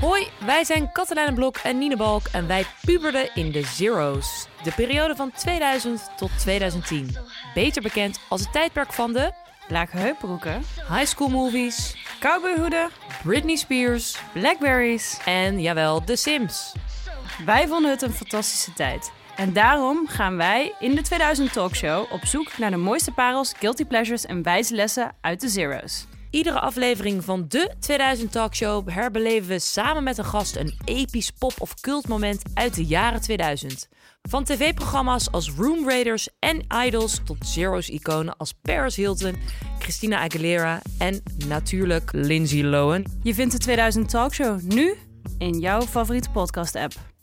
Hoi, wij zijn Katelijne Blok en Nine Balk en wij puberden in de Zero's. De periode van 2000 tot 2010. Beter bekend als het tijdperk van de Lage heupbroeken, high school movies, cowboyhoeden, Britney Spears blackberries. en jawel, The Sims. Wij vonden het een fantastische tijd. En daarom gaan wij in de 2000 Talkshow op zoek naar de mooiste parels, guilty pleasures en wijze lessen uit de Zero's. Iedere aflevering van de 2000 Talkshow herbeleven we samen met een gast een episch pop- of cultmoment uit de jaren 2000. Van tv-programma's als Room Raiders en Idols tot Zero's-iconen als Paris Hilton, Christina Aguilera en natuurlijk Lindsay Lohan. Je vindt de 2000 Talkshow nu in jouw favoriete podcast-app.